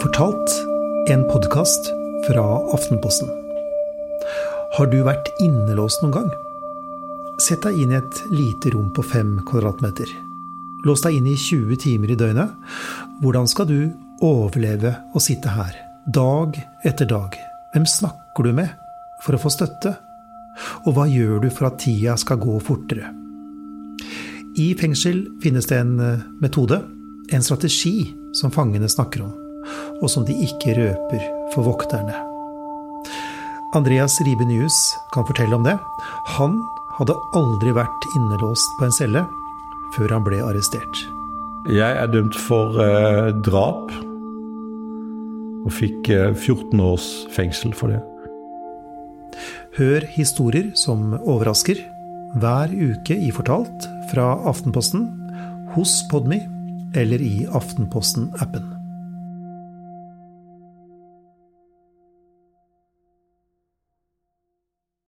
Fortalt, en podkast fra Aftenposten. Har du vært innelåst noen gang? Sett deg inn i et lite rom på fem kvadratmeter. Lås deg inn i 20 timer i døgnet. Hvordan skal du overleve å sitte her, dag etter dag? Hvem snakker du med for å få støtte? Og hva gjør du for at tida skal gå fortere? I fengsel finnes det en eh, metode, en strategi, som fangene snakker om og som de ikke røper for vokterne. Andreas Ribe Nyhus kan fortelle om det. Han hadde aldri vært innelåst på en celle før han ble arrestert. Jeg er dømt for eh, drap og fikk eh, 14 års fengsel for det. Hør historier som overrasker, hver uke i Fortalt fra Aftenposten, hos Podmy eller i Aftenposten-appen.